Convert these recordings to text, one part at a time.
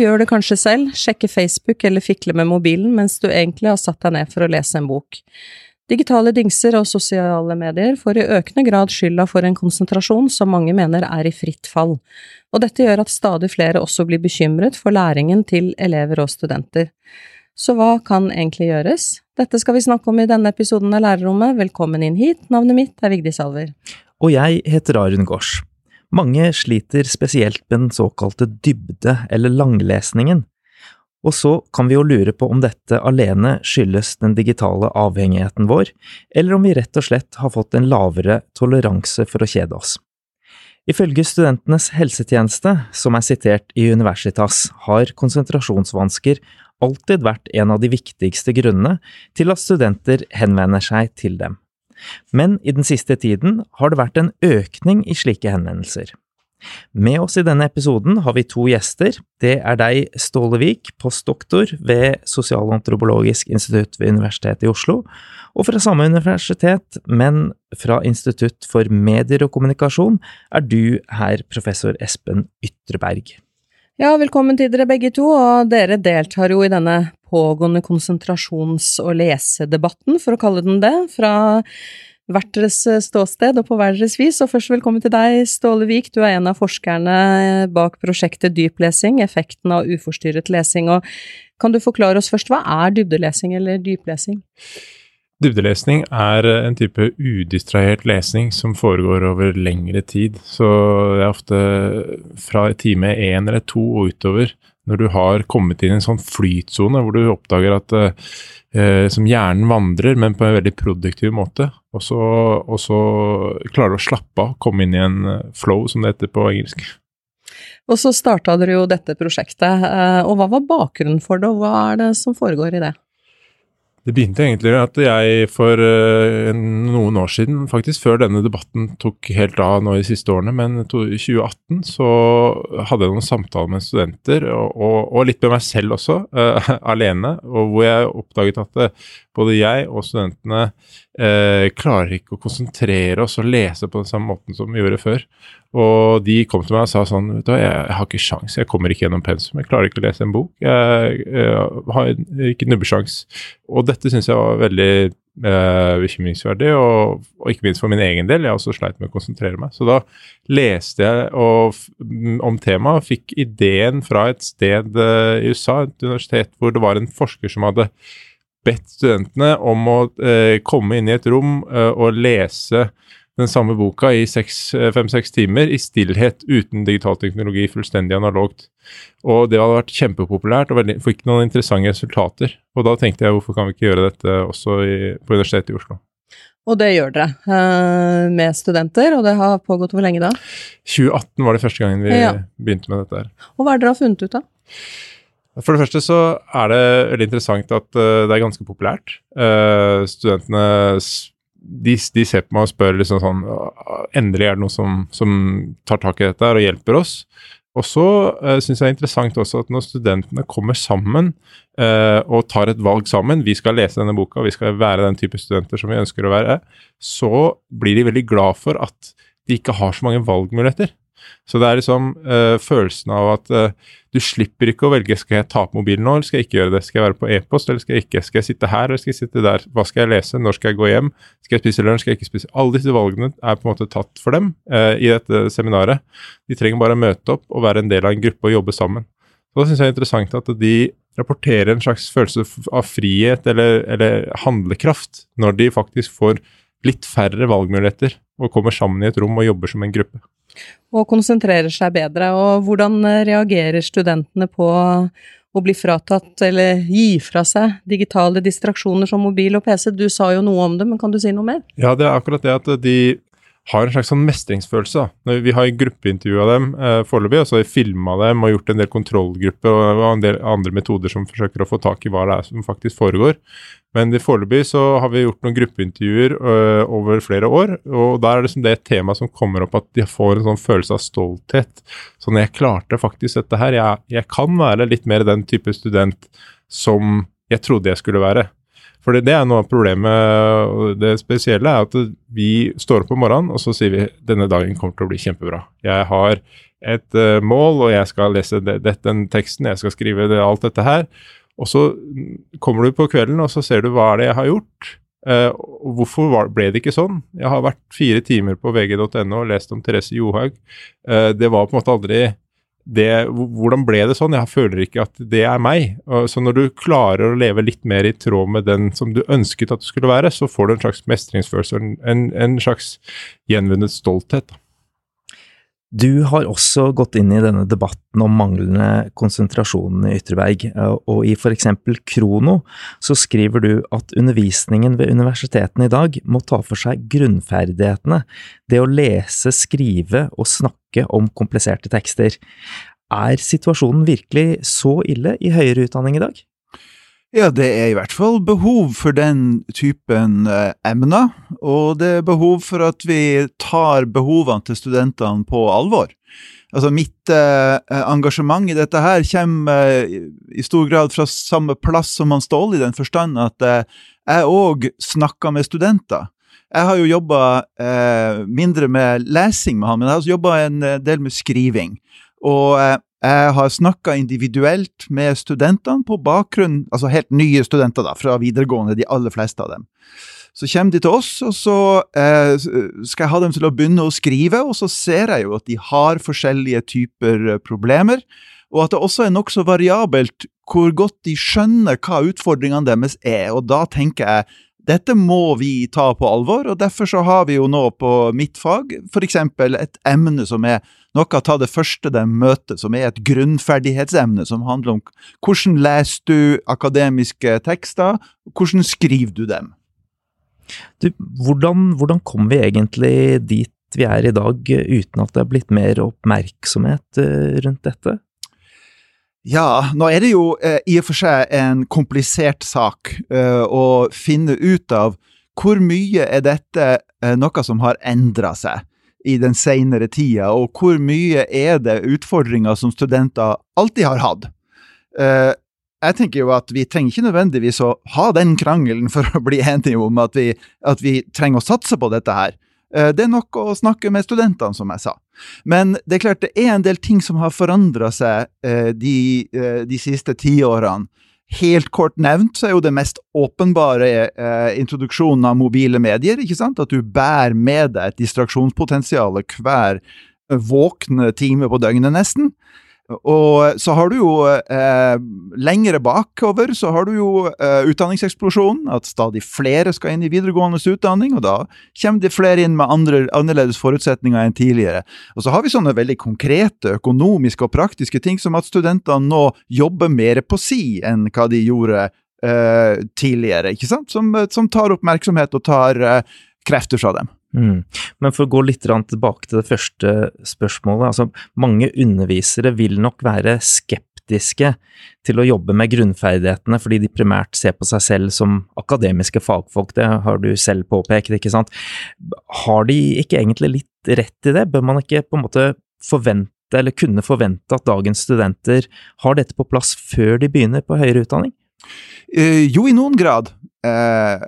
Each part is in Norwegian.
gjør det kanskje selv, sjekker Facebook eller fikler med mobilen mens du egentlig har satt deg ned for å lese en bok. Digitale dingser og sosiale medier får i økende grad skylda for en konsentrasjon som mange mener er i fritt fall, og dette gjør at stadig flere også blir bekymret for læringen til elever og studenter. Så hva kan egentlig gjøres? Dette skal vi snakke om i denne episoden av Lærerrommet. Velkommen inn hit, navnet mitt er Vigdis Alver. Og jeg heter Arun Gaars. Mange sliter spesielt med den såkalte dybde- eller langlesningen, og så kan vi jo lure på om dette alene skyldes den digitale avhengigheten vår, eller om vi rett og slett har fått en lavere toleranse for å kjede oss. Ifølge Studentenes helsetjeneste, som er sitert i Universitas, har konsentrasjonsvansker alltid vært en av de viktigste grunnene til at studenter henvender seg til dem. Men i den siste tiden har det vært en økning i slike henvendelser. Med oss i denne episoden har vi to gjester. Det er deg, Ståle Vik, postdoktor ved Sosialantropologisk institutt ved Universitetet i Oslo, og fra samme universitet, men fra Institutt for medier og kommunikasjon, er du her professor Espen Ytreberg. Ja, velkommen til dere begge to, og dere deltar jo i denne pågående konsentrasjons- og lesedebatten, for å kalle den det, fra hvert deres eh, ståsted og på hver deres vis. Og først velkommen til deg, Ståle Vik. Du er en av forskerne bak prosjektet Dyplesing, effekten av uforstyrret lesing. Og kan du forklare oss først, hva er dybdelesing eller dyplesing? Dybdelesning er en type udistrahert lesning som foregår over lengre tid. Så det er ofte fra time én eller to og utover, når du har kommet inn i en sånn flytsone hvor du oppdager at eh, som hjernen vandrer, men på en veldig produktiv måte. Og så, og så klarer du å slappe av, komme inn i en eh, flow, som det heter på engelsk. Og så starta dere jo dette prosjektet, eh, og hva var bakgrunnen for det, og hva er det som foregår i det? Det begynte egentlig med at jeg for uh, noen år siden, faktisk før denne debatten tok helt av nå de siste årene, men i 2018 så hadde jeg noen samtaler med studenter, og, og, og litt med meg selv også, uh, alene, og hvor jeg oppdaget at uh, både jeg og studentene klarer ikke å konsentrere oss og lese på den samme måten som vi gjorde før. Og de kom til meg og sa sånn vet du, jeg, jeg har ikke sjans, jeg kommer ikke gjennom pensum, jeg klarer ikke å lese en bok. Jeg, jeg har ikke nubbesjans. Og dette syns jeg var veldig eh, bekymringsverdig, og, og, ikke minst for min egen del. Jeg også sleit med å konsentrere meg. Så da leste jeg og, om temaet, fikk ideen fra et sted eh, i USA, et universitet, hvor det var en forsker som hadde bedt studentene om å eh, komme inn i et rom eh, og lese den samme boka i eh, fem-seks timer i stillhet uten digital teknologi, fullstendig analogt. Og det hadde vært kjempepopulært og veldig, fikk noen interessante resultater. Og da tenkte jeg hvorfor kan vi ikke gjøre dette også i, på Universitetet i Oslo. Og det gjør dere uh, med studenter, og det har pågått hvor lenge da? 2018 var det første gangen vi ja. begynte med dette her. Og hva er det dere har funnet ut av? For det første så er det veldig interessant at uh, det er ganske populært. Uh, studentene de, de, ser på meg og spør liksom sånn Endelig er det noe som, som tar tak i dette og hjelper oss. Og så uh, syns jeg det er interessant også at når studentene kommer sammen uh, og tar et valg sammen, vi skal lese denne boka, vi skal være den type studenter som vi ønsker å være, så blir de veldig glad for at de ikke har så mange valgmuligheter. Så det er liksom uh, følelsen av at uh, du slipper ikke å velge skal jeg ta på mobilen nå, eller skal jeg ikke gjøre det. Skal jeg være på e-post, eller skal jeg ikke? Skal jeg sitte her, eller skal jeg sitte der? Hva skal jeg lese? Når skal jeg gå hjem? Skal jeg spise lunsj? Skal jeg ikke spise? Alle disse valgene er på en måte tatt for dem uh, i dette seminaret. De trenger bare å møte opp og være en del av en gruppe og jobbe sammen. Så da syns jeg det er interessant at de rapporterer en slags følelse av frihet eller, eller handlekraft når de faktisk får litt færre valgmuligheter og kommer sammen i et rom og jobber som en gruppe og konsentrerer seg bedre. Og hvordan eh, reagerer studentene på å bli fratatt eller gi fra seg digitale distraksjoner som mobil og PC? Du sa jo noe om det, men kan du si noe mer? Ja, det er akkurat det at de har en slags sånn mestringsfølelse. Vi har gruppeintervjua dem eh, foreløpig, og så har vi filma dem og gjort en del kontrollgrupper og en del andre metoder som forsøker å få tak i hva det er som faktisk foregår. Men foreløpig så har vi gjort noen gruppeintervjuer øh, over flere år, og der er det, det et tema som kommer opp at de får en sånn følelse av stolthet. Sånn jeg klarte faktisk dette her. Jeg, jeg kan være litt mer den type student som jeg trodde jeg skulle være. For det, det er noe av problemet. og Det spesielle er at vi står opp om morgenen og så sier vi denne dagen kommer til å bli kjempebra. Jeg har et uh, mål, og jeg skal lese det, det, den teksten, jeg skal skrive det, alt dette her. Og så kommer du på kvelden og så ser du hva er det jeg har gjort. Uh, hvorfor var, ble det ikke sånn? Jeg har vært fire timer på vg.no og lest om Therese Johaug. Uh, det var på en måte aldri det, Hvordan ble det sånn? Jeg føler ikke at det er meg. Så når du klarer å leve litt mer i tråd med den som du ønsket at du skulle være, så får du en slags mestringsfølelse, en, en slags gjenvunnet stolthet. Da. Du har også gått inn i denne debatten om manglende konsentrasjon i Ytterberg, og i for eksempel Krono så skriver du at undervisningen ved universitetene i dag må ta for seg grunnferdighetene, det å lese, skrive og snakke om kompliserte tekster. Er situasjonen virkelig så ille i høyere utdanning i dag? Ja, det er i hvert fall behov for den typen eh, emner, og det er behov for at vi tar behovene til studentene på alvor. Altså Mitt eh, engasjement i dette her kommer eh, i stor grad fra samme plass som han Ståle, i den forstand at eh, jeg òg snakker med studenter. Jeg har jo jobba eh, mindre med lesing med han, men jeg har også jobba en eh, del med skriving. Og jeg har snakka individuelt med studentene på bakgrunn Altså helt nye studenter da, fra videregående, de aller fleste av dem. Så kommer de til oss, og så eh, skal jeg ha dem til å begynne å skrive, og så ser jeg jo at de har forskjellige typer eh, problemer, og at det også er nokså variabelt hvor godt de skjønner hva utfordringene deres er. Og da tenker jeg dette må vi ta på alvor, og derfor så har vi jo nå på mitt fag f.eks. et emne som er noe av det første de møter, som er et grunnferdighetsemne som handler om hvordan leser du akademiske tekster, hvordan skriver du dem? Du, hvordan, hvordan kom vi egentlig dit vi er i dag, uten at det er blitt mer oppmerksomhet eh, rundt dette? Ja, nå er det jo eh, i og for seg en komplisert sak eh, å finne ut av hvor mye er dette eh, noe som har endra seg i den seinere tida, og hvor mye er det utfordringer som studenter alltid har hatt. Eh, jeg tenker jo at vi trenger ikke nødvendigvis å ha den krangelen for å bli enige om at vi, at vi trenger å satse på dette her. Eh, det er nok å snakke med studentene, som jeg sa. Men det er klart det er en del ting som har forandra seg eh, de, eh, de siste tiårene. Helt kort nevnt så er jo det mest åpenbare eh, introduksjonen av mobile medier. ikke sant? At du bærer med deg et distraksjonspotensial hver våkne time på døgnet, nesten. Og så har du jo eh, lengre bakover så har du jo eh, utdanningseksplosjonen. At stadig flere skal inn i videregående utdanning, og da kommer det flere inn med andre, annerledes forutsetninger enn tidligere. Og så har vi sånne veldig konkrete økonomiske og praktiske ting som at studentene nå jobber mer på si enn hva de gjorde eh, tidligere, ikke sant? Som, som, tar oppmerksomhet og tar eh, krefter fra dem. Mm. Men for å gå litt tilbake til det første spørsmålet. altså Mange undervisere vil nok være skeptiske til å jobbe med grunnferdighetene, fordi de primært ser på seg selv som akademiske fagfolk. Det har du selv påpekt, ikke sant. Har de ikke egentlig litt rett i det? Bør man ikke på en måte forvente, eller kunne forvente at dagens studenter har dette på plass før de begynner på høyere utdanning? Uh, jo, i noen grad. Uh,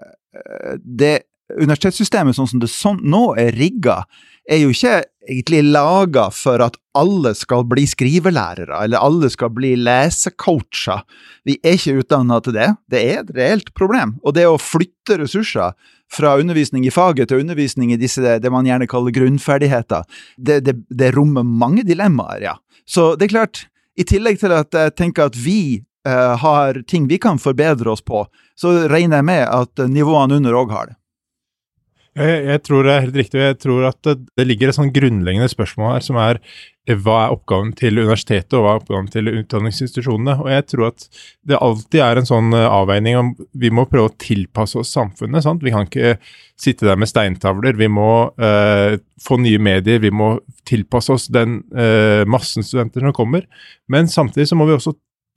det universitetssystemet sånn som det nå er rigga, er jo ikke egentlig laga for at alle skal bli skrivelærere, eller alle skal bli lesecoacher. Vi er ikke utdanna til det. Det er et reelt problem. Og det å flytte ressurser fra undervisning i faget til undervisning i disse, det man gjerne kaller grunnferdigheter, det, det, det rommer mange dilemmaer, ja. Så det er klart, i tillegg til at jeg tenker at vi uh, har ting vi kan forbedre oss på, så regner jeg med at nivåene under òg har det. Jeg, jeg, tror det er helt riktig. Jeg tror at det, det ligger et sånn grunnleggende spørsmål her, som er eh, hva er oppgaven til universitetet, og hva er oppgaven til utdanningsinstitusjonene? Og jeg tror at det alltid er en sånn eh, avveining om vi må prøve å tilpasse oss samfunnet. sant? Vi kan ikke sitte der med steintavler. Vi må eh, få nye medier, vi må tilpasse oss den eh, massen studenter som kommer. Men samtidig så må vi også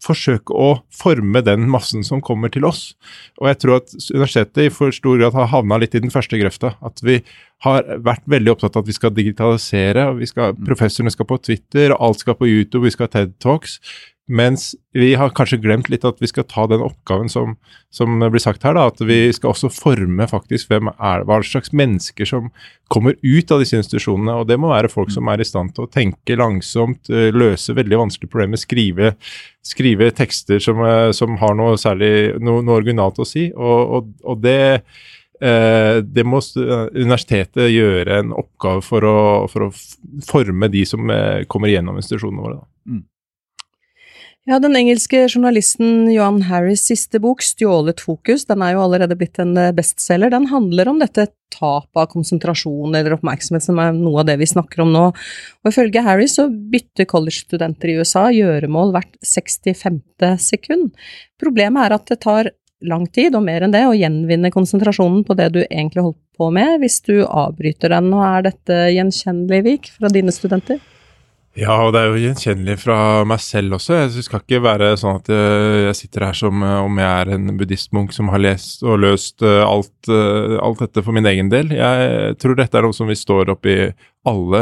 forsøke å forme den massen som kommer til oss. Og jeg tror at universitetet i for stor grad har havna litt i den første grøfta. At vi har vært veldig opptatt av at vi skal digitalisere. og vi skal, mm. Professorene skal på Twitter, og alt skal på YouTube, vi skal ha TED Talks. Mens vi har kanskje glemt litt at vi skal ta den oppgaven som, som blir sagt her, da, at vi skal også forme faktisk hvem er, hva slags mennesker som kommer ut av disse institusjonene. Og det må være folk som er i stand til å tenke langsomt, eh, løse veldig vanskelige problemer, skrive, skrive tekster som, eh, som, har noe særlig, noe, noe originalt å si. Og, og, og det Eh, det må universitetet gjøre en oppgave for å, for å forme de som eh, kommer gjennom institusjonene våre. Mm. Ja, Den engelske journalisten Johan Harris' siste bok, 'Stjålet fokus', den er jo allerede blitt en eh, bestselger. Den handler om dette tapet av konsentrasjon eller oppmerksomhet, som er noe av det vi snakker om nå. Og Ifølge Harris så bytter college-studenter i USA gjøremål hvert 65. sekund. Problemet er at det tar lang tid, og mer enn det, å gjenvinne konsentrasjonen på det du egentlig holdt på med, hvis du avbryter den. Og er dette gjenkjennelig, Vik, fra dine studenter? Ja, og det er jo gjenkjennelig fra meg selv også. Jeg skal ikke være sånn at jeg sitter her som eh, om jeg er en buddhistmunk som har lest og løst eh, alt, eh, alt, dette for min egen del. Jeg tror dette er noe som vi står oppi alle,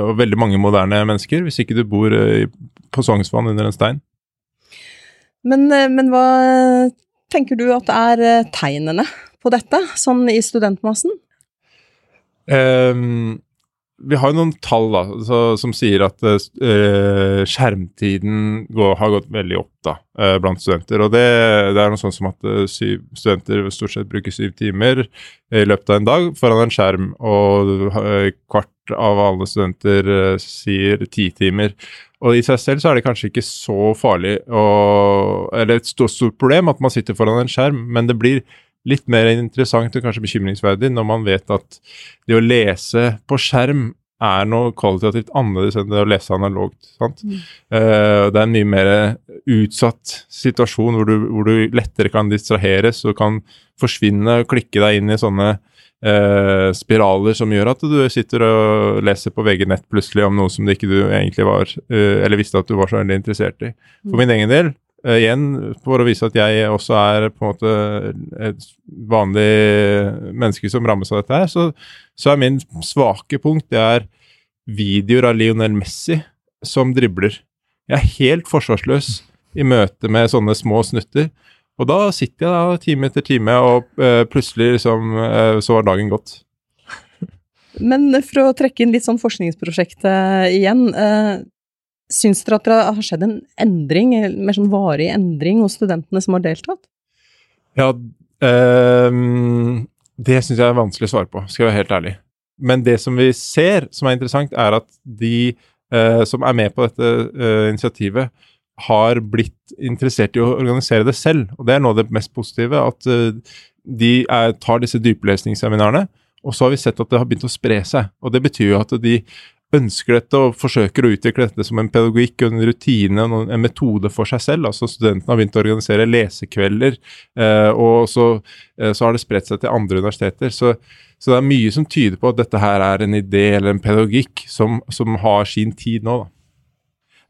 og veldig mange moderne mennesker, hvis ikke du bor på Sognsvann under en stein. Men, men hva tenker du at er eh, tegnene på dette, sånn i studentmassen? Um, vi har jo noen tall da, så, som sier at uh, skjermtiden går, har gått veldig opp da, uh, blant studenter. og det, det, er noe sånn som at uh, syv studenter stort sett bruker syv timer i løpet av en dag foran en skjerm, og kvart av alle studenter sier ti timer. Og i seg selv så er det kanskje ikke så farlig å, eller et stort, stort problem at man sitter foran en skjerm, men det blir litt mer interessant og kanskje bekymringsverdig når man vet at det å lese på skjerm er noe kvalitativt annerledes enn det å lese analogt. sant? Mm. Uh, det er en mye mer utsatt situasjon hvor du, hvor du lettere kan distraheres og kan forsvinne og klikke deg inn i sånne uh, spiraler som gjør at du sitter og leser på VG Nett plutselig om noe som det ikke du egentlig var, uh, eller visste at du var så veldig interessert i. For mm. min egen del, eh, igjen for å vise at jeg også er på en måte et vanlig menneske som rammes av dette her, så, så er min svake punkt det er videoer av Lionel Messi som dribler. Jeg er helt forsvarsløs i møte med sånne små snutter. Og da sitter jeg da time etter time, og uh, plutselig liksom, uh, så var dagen gått. Men for å trekke inn litt sånn forskningsprosjekt uh, igjen. Syns dere at det har skjedd en endring, en mer sånn varig endring hos studentene som har deltatt? Ja, øh, det syns jeg er vanskelig å svare på, skal jeg være helt ærlig. Men det som vi ser som er interessant, er at de som er med på dette initiativet, har blitt interessert i å organisere det selv. Og det er noe av det mest positive. At uh, de er, tar disse dyplesningsseminarene, og så har vi sett at det har begynt å spre seg. Og det betyr jo at de ønsker dette og forsøker å utvikle dette som en pedagogikk, en rutine, en metode for seg selv. Altså Studentene har begynt å organisere lesekvelder, uh, og så, uh, så, har det spredt seg til andre universiteter. Så, så, det er mye som tyder på at dette her er en idé eller en pedagogikk som, som har sin tid nå. da.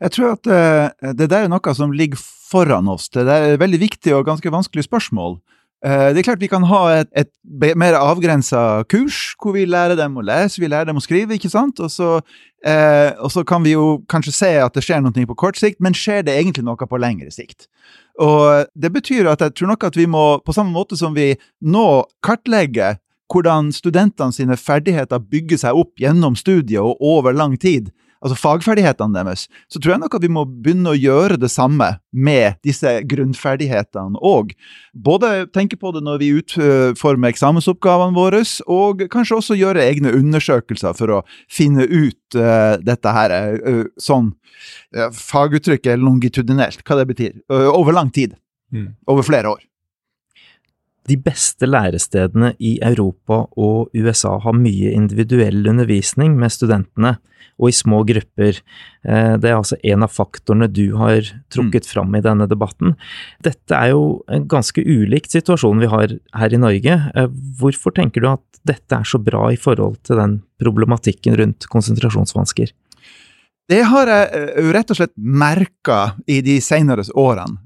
Jeg tror at uh, det der er noe som ligger foran oss. Det er et veldig viktig og ganske vanskelig spørsmål. Uh, det er klart Vi kan ha et, et mer avgrensa kurs hvor vi lærer dem å lese, vi lærer dem å skrive. ikke sant? Og så, eh, og så kan vi jo kanskje se at det skjer noe på kort sikt, men skjer det egentlig noe på lengre sikt? Og Det betyr at jeg tror nok at vi må, på samme måte som vi nå kartlegger hvordan studentene sine ferdigheter bygger seg opp gjennom studiet og over lang tid, altså fagferdighetene deres, så tror jeg nok at vi må begynne å gjøre det samme med disse grunnferdighetene òg. Både tenke på det når vi utformer eksamensoppgavene våre, og kanskje også gjøre egne undersøkelser for å finne ut uh, dette her uh, sånn uh, faguttrykket longitudinelt, hva det betyr, over lang tid. Mm. Over flere år. De beste lærestedene i Europa og USA har mye individuell undervisning med studentene, og i små grupper. Eh, det er altså en av faktorene du har trukket mm. fram i denne debatten. Dette er jo en ganske ulikt situasjon vi har her i Norge. Eh, hvorfor tenker du at dette er så bra i forhold til den problematikken rundt konsentrasjonsvansker? Det har jeg eh, rett og slett merka i de senere årene.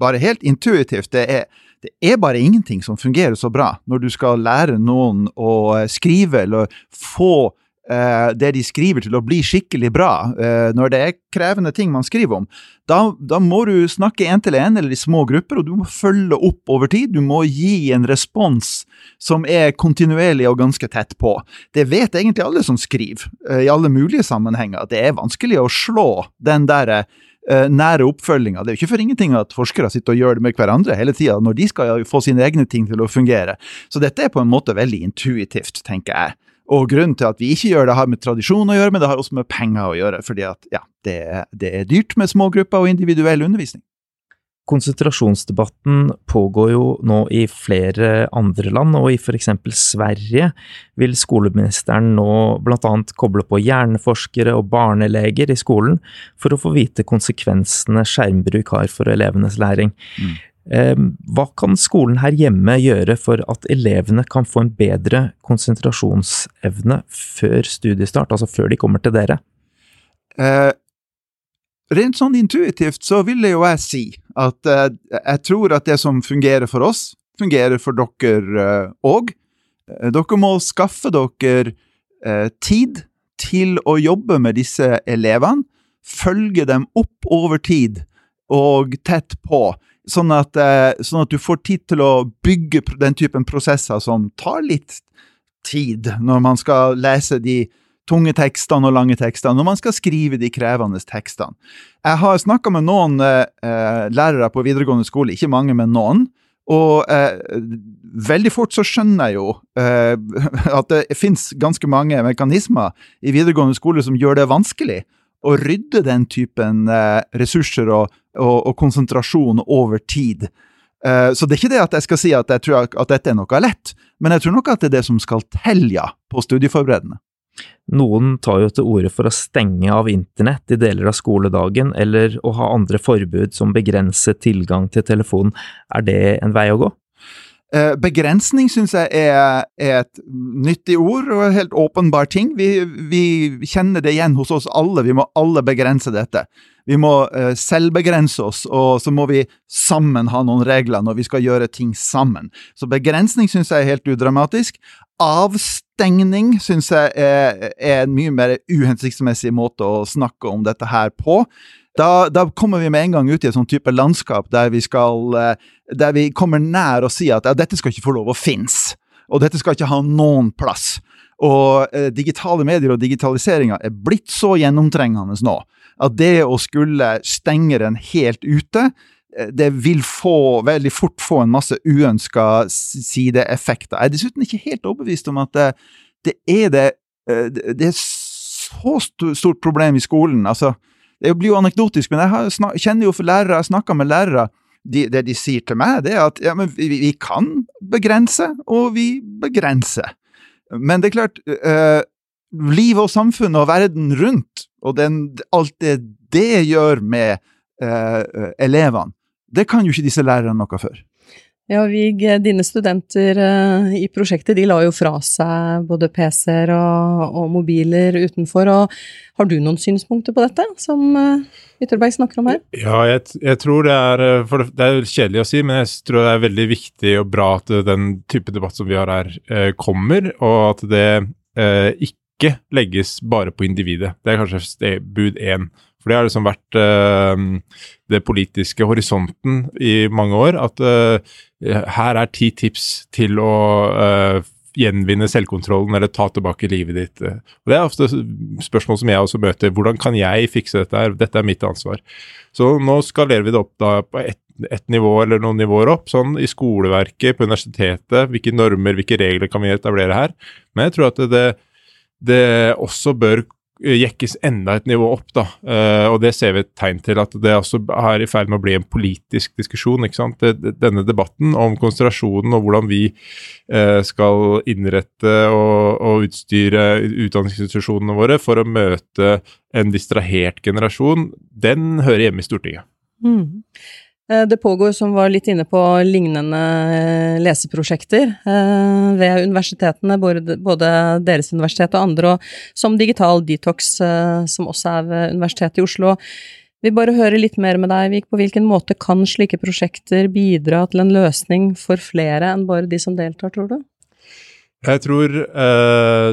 Bare helt intuitivt. Det er det er bare ingenting som fungerer så bra når du skal lære noen å skrive eller få eh, det de skriver til å bli skikkelig bra, eh, når det er krevende ting man skriver om, da, da må du snakke én til én eller i små grupper, og du må følge opp over tid. Du må gi en respons som er kontinuerlig og ganske tett på. Det vet egentlig alle som skriver, eh, i alle mulige sammenhenger. Det er vanskelig å slå den derre uh, nære oppfølginga. Det er jo ikke for ingenting at forskere sitter og gjør det med hverandre hele tida, når de skal få sine egne ting til å fungere. Så dette er på en måte veldig intuitivt, tenker jeg. Og grunnen til at vi ikke gjør det, har med tradisjon å gjøre, men det har også med penger å gjøre. Fordi at ja, det, det er dyrt med små grupper og individuell undervisning. Konsentrasjonsdebatten pågår jo nå i flere andre land, og i eksempel Sverige vil skoleministeren nå annet koble på hjerneforskere og barneleger i skolen for å få vite konsekvensene skjermbruk har for elevenes læring. Mm. Ehm, hva kan skolen her hjemme gjøre for at elevene kan få en bedre konsentrasjonsevne før studiestart, altså før de kommer til dere? Eh, rent sånn intuitivt så ville jo jeg si at uh, jeg tror at det som fungerer for oss, fungerer for dere òg. Uh, uh, dere må skaffe dere tid til å jobbe med disse elevene. Følge dem opp over tid og tett på. Sånn at, sånn at du får tid til å bygge den typen prosesser som tar litt tid, når man skal lese de tunge tekstene og lange tekstene, når man skal skrive de krevende tekstene. Jeg har snakka med noen eh, lærere på videregående skole, ikke mange, men noen. Og eh, veldig fort så skjønner jeg jo eh, at det fins ganske mange mekanismer i videregående skole som gjør det vanskelig å rydde den typen eh, ressurser og, og, og, konsentrasjon over tid. Eh, så det er ikke det at jeg skal si at jeg tror at dette er noe lett, men jeg tror nok at det er det som skal til, ja, på studieforberedende. Noen tar jo til orde for å stenge av internett i deler av skoledagen, eller å ha andre forbud som begrenser tilgang til telefonen. Er det en vei å gå? Eh, begrensning syns jeg er, et nyttig ord og en helt åpenbar ting. Vi, vi, kjenner det igjen hos oss alle. Vi må alle begrense dette. Vi må uh, selvbegrense oss, og så må vi sammen ha noen regler når vi skal gjøre ting sammen. Så begrensning syns jeg er helt udramatisk. Avstengning syns jeg er, er, en mye mer uhensiktsmessig måte å snakke om dette her på. Da, da, kommer vi med en gang ut i et sånn type landskap der vi, skal, eh, der vi kommer nær å si at ja, dette skal ikke få lov å finnes. Og dette skal ikke ha noen plass. Og eh, digitale medier og digitaliseringa er blitt så gjennomtrengende nå at det å skulle stenge den helt ute det vil få, veldig fort få en masse uønska sideeffekter. Jeg er dessuten ikke helt overbevist om at det, det er det eh, Det er så stort problem i skolen. Altså, det blir jo anekdotisk, men jeg snak, kjenner jo for lærere, jeg snakker med lærere. De, det de sier til meg, det er at ja, vi, vi, kan begrense, og vi begrenser. Men det er klart, eh, livet og samfunnet og verden rundt, og den, alt det det gjør med eh, elevene, det kan jo ikke disse lærerne noe for. Ja, Vig, dine studenter uh, i prosjektet de la jo fra seg både PC-er og, og, mobiler utenfor. og Har du noen synspunkter på dette, som uh, Ytterberg snakker om her? Ja, jeg, jeg tror det er eh, for det, er kjedelig å si, men jeg tror det er veldig viktig og bra at den type debatt som vi har her, kommer, og at det ikke legges bare på individet. Det er kanskje bud én. For det har liksom vært uh, det politiske horisonten i mange år. At uh, her er ti tips til å uh, gjenvinne selvkontrollen eller ta tilbake livet ditt. Og Det er ofte spørsmål som jeg også møter. Hvordan kan jeg fikse dette her? Dette er mitt ansvar. Så nå skalerer vi det opp da på ett et nivå eller noen nivåer opp, sånn i skoleverket, på universitetet. Hvilke normer, hvilke regler kan vi etablere her? Men jeg tror at det, det også bør jekkes enda et nivå opp. da, uh, og Det ser vi et tegn til at det også er i ferd med å bli en politisk diskusjon. ikke sant? Denne debatten om konsentrasjonen og hvordan vi uh, skal innrette og, og, utstyre utdanningsinstitusjonene våre for å møte en distrahert generasjon, den hører hjemme i Stortinget. Mm. Eh, det pågår, som var litt inne på, lignende eh, leseprosjekter eh, ved universitetene, både deres universitet og andre, og som Digital Detox, som også er ved Universitetet i Oslo. Vi bare hører litt mer med deg, Vik. På hvilken måte kan slike prosjekter bidra til en løsning for flere enn bare de som deltar, tror du? Jeg tror eh,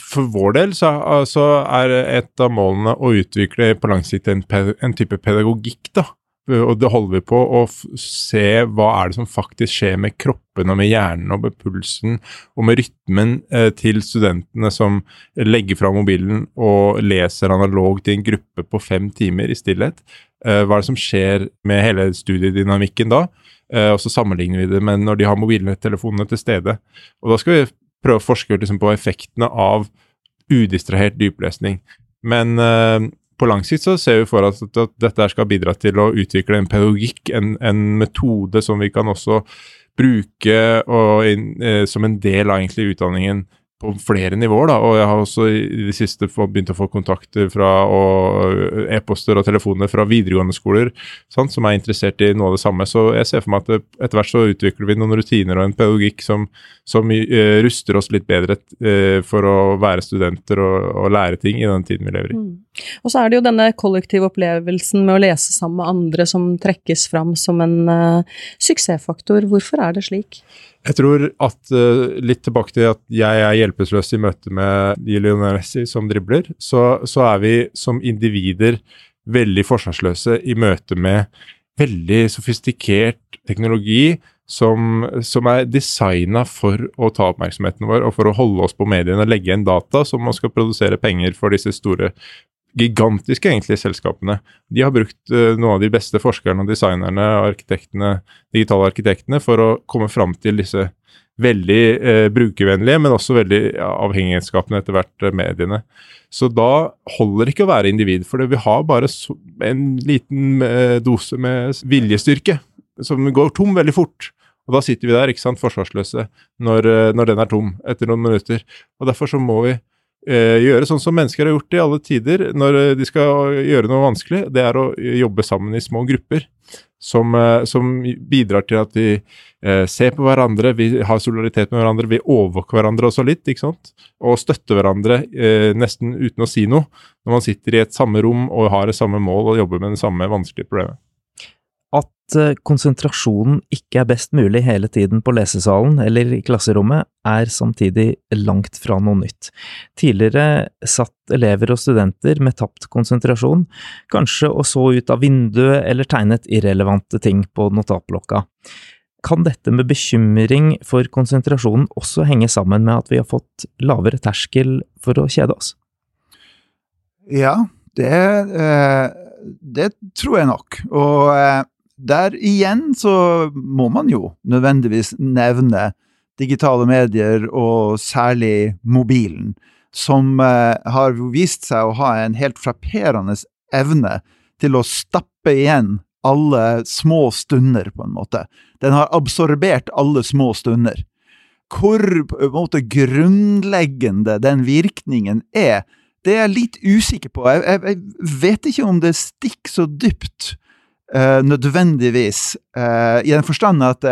for vår del så, så, er et av målene å utvikle på lang sikt en, en type pedagogikk, da. Og det holder vi på å se hva er det som faktisk skjer med kroppen og med hjernen og med pulsen og med rytmen eh, til studentene som legger fra mobilen og leser analogt i en gruppe på fem timer i stillhet. Eh, hva er det som skjer med hele studiedynamikken da? Eh, og så sammenligner vi det med når de har mobiltelefonene til stede. Og da skal vi prøve å forske liksom, på effektene av udistrahert dyplesning. Men uh, på lang sikt så ser vi for oss at, at, dette skal bidra til å utvikle en pedagogikk, en, en metode som vi kan også bruke in, eh, som en del av egentlig utdanningen på flere nivåer. da, og Jeg har også i det siste begynt å få kontakter fra e-poster og telefoner fra videregående skoler sant, som er interessert i noe av det samme. Så jeg ser for meg at etter hvert så utvikler vi noen rutiner og en pedagogikk som, som uh, ruster oss litt bedre uh, for å være studenter og, og, lære ting i den tiden vi lever i. Mm. Og så er det jo denne kollektive opplevelsen med å lese sammen med andre som trekkes fram som en uh, suksessfaktor. Hvorfor er det slik? Jeg tror at uh, litt tilbake til at jeg er hjelpeløs i møte med Lionel Messi som dribler, så, så, er vi som individer veldig forsvarsløse i møte med veldig sofistikert teknologi som, som er designa for å ta oppmerksomheten vår og for å holde oss på mediene og legge igjen data som man skal produsere penger for disse store gigantiske egentlig selskapene. De har brukt uh, noen av de beste forskerne, og designerne arkitektene, digitale arkitektene for å komme fram til disse veldig uh, brukervennlige, men også veldig ja, avhengighetsskapende etter hvert uh, mediene. Så da holder det ikke å være individ, for vi har bare så, en liten dose med viljestyrke som går tom veldig fort. Og da sitter vi der, ikke sant, forsvarsløse, når, når den er tom etter noen minutter. Og derfor så må vi gjøre sånn som mennesker har gjort i alle tider når eh, de skal gjøre noe vanskelig. Det er å jobbe sammen i små grupper som, eh, som bidrar til at vi eh, ser på hverandre, vi har solidaritet med hverandre, vi overvåker hverandre også litt, ikke sant? Og støtter hverandre eh, nesten uten å si noe, når man sitter i et samme rom og har det samme mål og jobber med det samme vanskelige problemet. Eh, konsentrasjonen ikke er best mulig hele tiden på lesesalen eller i klasserommet, er samtidig langt fra noe nytt. Tidligere satt elever og studenter med tapt konsentrasjon, kanskje og så ut av vinduet eller tegnet irrelevante ting på notatblokka. Kan dette med bekymring for konsentrasjonen også henge sammen med at vi har fått lavere terskel for å kjede oss? Ja, det, eh, det tror jeg nok. Og eh, der igjen så må man jo nødvendigvis nevne digitale medier, og særlig mobilen, som eh, har vist seg å ha en helt frapperende evne til å stappe igjen alle små stunder, på en måte. Den har absorbert alle små stunder. Hvor på en måte grunnleggende den virkningen er, det er jeg litt usikker på. Jeg, jeg, jeg vet ikke om det stikker så dypt nødvendigvis, uh, i den forstand at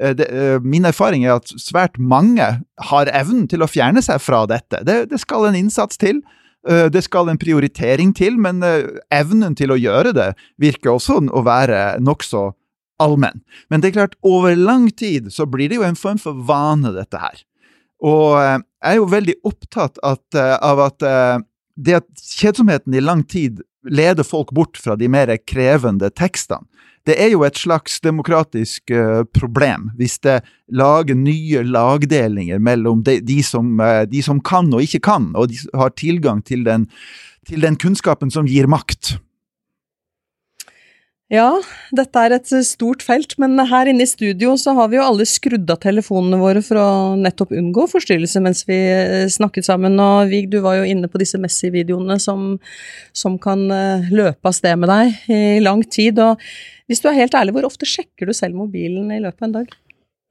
det, min erfaring er at svært mange har evnen til å fjerne seg fra dette. Det, det skal en innsats til. Det skal en prioritering til, men evnen til å gjøre det virker også å være nokså allmenn. Men det er klart, over lang tid så blir det jo en form for vane, dette her. Og jeg er jo veldig opptatt at, av at det at kjedsomheten i lang tid leder folk bort fra de mer krevende tekstene. Det er jo et slags demokratisk uh, problem hvis det lager nye lagdelinger mellom de, de, som, uh, de, som, kan og ikke kan, og de har tilgang til den, til den kunnskapen som gir makt. Ja, dette er et stort felt, men her inne i studio så har vi jo alle skrudd av telefonene våre for å nettopp unngå forstyrrelse mens vi eh, snakket sammen. Og Vig, du var jo inne på disse Messi-videoene som, som, kan eh, løpe av sted med deg i lang tid. Og hvis du er helt ærlig, hvor ofte sjekker du selv mobilen i løpet av en dag?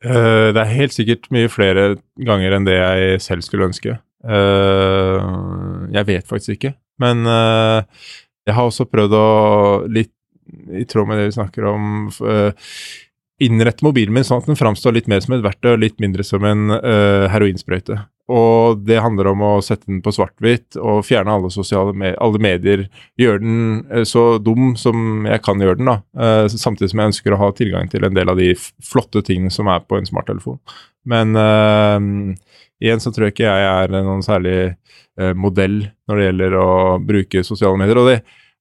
Uh, det er helt sikkert mye flere ganger enn det jeg selv skulle ønske. Jeg vet faktisk ikke. Men jeg har også prøvd å litt i tråd med det vi snakker om, uh, innrette mobilen min sånn at den framstår litt mer som et verktøy og litt mindre som en uh, heroinsprøyte. Og det handler om å sette den på svart-hvitt og fjerne alle sosiale me alle medier. Gjøre den uh, så dum som jeg kan gjøre den, da. Uh, samtidig som jeg ønsker å ha tilgang til en del av de flotte tingene som er på en smarttelefon. Men igjen så tror jeg ikke jeg er noen særlig modell når det gjelder å bruke sosiale medier. og det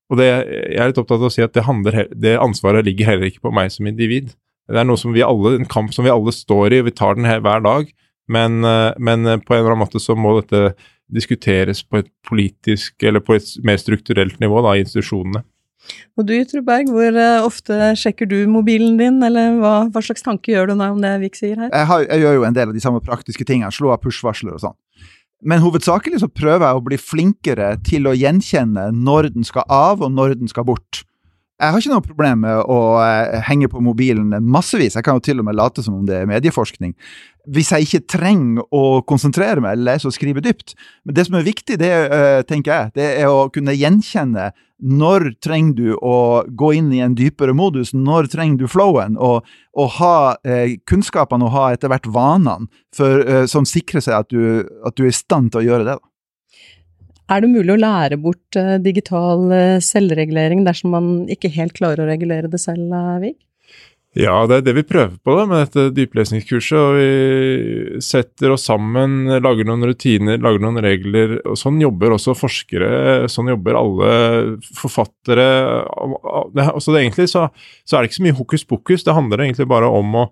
og det, jeg er litt opptatt av å si at det, handler, det ansvaret ligger heller ikke på meg som individ. Det er noe som vi alle, en kamp som vi alle står i, og vi tar den her hver dag. Men, eh, men, eh, på en eller annen måte så må dette diskuteres på et politisk eller på et mer strukturelt nivå da, i institusjonene. Og du Truberg, hvor eh, ofte sjekker du mobilen din, eller hva, hva slags tanke gjør du deg om det Vik sier her? Jeg, har, jeg, gjør jo en del av de samme praktiske tingene, slå av push-varsler og sånn. Men hovedsakelig så prøver jeg å bli flinkere til å gjenkjenne når den skal av, og når den skal bort. Jeg har ikke noe problem med å eh, henge på mobilen massevis. Jeg kan jo til og med late som om det er medieforskning. Hvis jeg ikke trenger å konsentrere meg eller lese og skrive dypt. Men det som er viktig, det uh, tenker jeg, det er å kunne gjenkjenne når trenger du å gå inn i en dypere modus, når trenger du flowen, og, og ha uh, kunnskapene og ha etter hvert vanene for, som sikrer seg at du, at du er i stand til å gjøre det. da. Er det mulig å lære bort uh, digital uh, selvregulering dersom man ikke helt klarer å regulere det selv, Vig? Ja, det er det vi prøver på da, med dette dyplesningskurset. og Vi setter oss sammen, lager noen rutiner, lager noen regler. og Sånn jobber også forskere, sånn jobber alle forfattere. Det, altså det, egentlig så, så, er det ikke så mye hokus pokus, det handler egentlig bare om å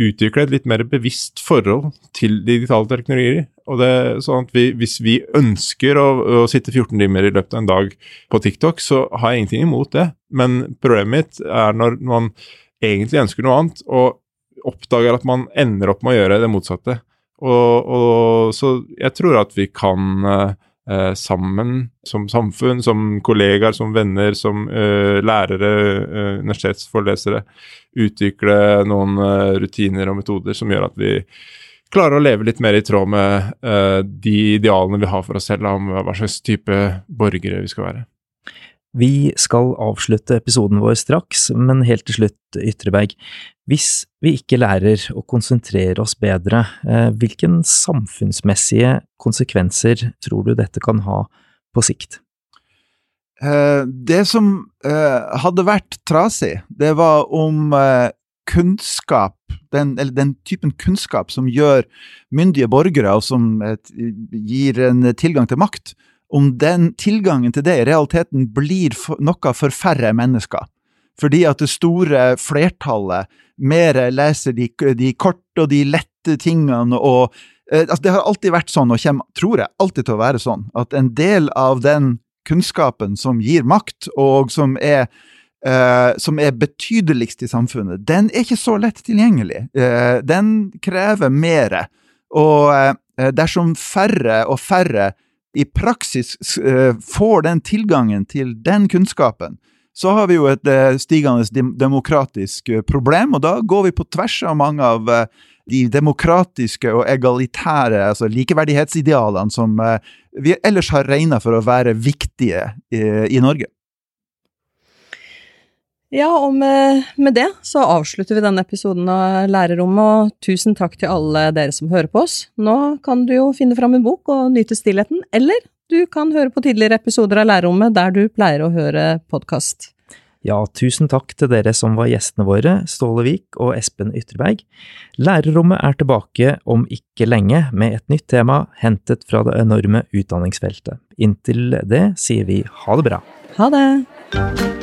utvikle et litt mer bevisst forhold til digitale teknologier. Og det er sånn at vi, Hvis vi ønsker å, å, sitte 14 timer i løpet av en dag på TikTok, så har jeg ingenting imot det. Men problemet mitt er når man egentlig ønsker noe annet, og oppdager at man ender opp med å gjøre det motsatte. Og, og Så jeg tror at vi kan eh, sammen, som samfunn, som kollegaer, som venner, som eh, lærere, eh, universitetsforelesere, utvikle noen eh, rutiner og metoder som gjør at vi klarer å leve litt mer i tråd med uh, de idealene vi har for oss selv om hva slags type borgere vi skal være. Vi skal avslutte episoden vår straks, men helt til slutt, Ytreberg. Hvis vi ikke lærer å konsentrere oss bedre, uh, hvilken samfunnsmessige konsekvenser tror du dette kan ha på sikt? Uh, det som hadde vært trasig, det var om kunnskap, den, eller den typen kunnskap som gjør myndige borgere, og som et, gir en tilgang til makt, om den tilgangen til det i realiteten blir noe for færre mennesker. Fordi at det store flertallet mer leser de, de korte og de lette tingene og eh, altså Det har alltid vært sånn, og kommer, tror jeg, alltid til å være sånn, at en del av den kunnskapen som gir makt, og som er Uh, som er betydeligst i samfunnet, den er ikke så lett tilgjengelig. Uh, den krever mer. Og uh, dersom færre og færre i praksis får den tilgangen til den kunnskapen, så har vi jo et stigende demokratisk problem, og da går vi på tvers av mange av de demokratiske og egalitære, altså likeverdighetsidealene som vi ellers har regna for å være viktige i, i Norge. Ja, og med, med, det så avslutter vi denne episoden av Lærerrommet, og tusen takk til alle dere som hører på oss. Nå kan du jo finne fram en bok og nyte stillheten, eller du kan høre på tidligere episoder av Lærerrommet der du pleier å høre podkast. Ja, tusen takk til dere som var gjestene våre, Ståle Vik og Espen Ytterberg. Lærerrommet er tilbake om ikke lenge med et nytt tema hentet fra det enorme utdanningsfeltet. Inntil det sier vi ha det bra. Ha det!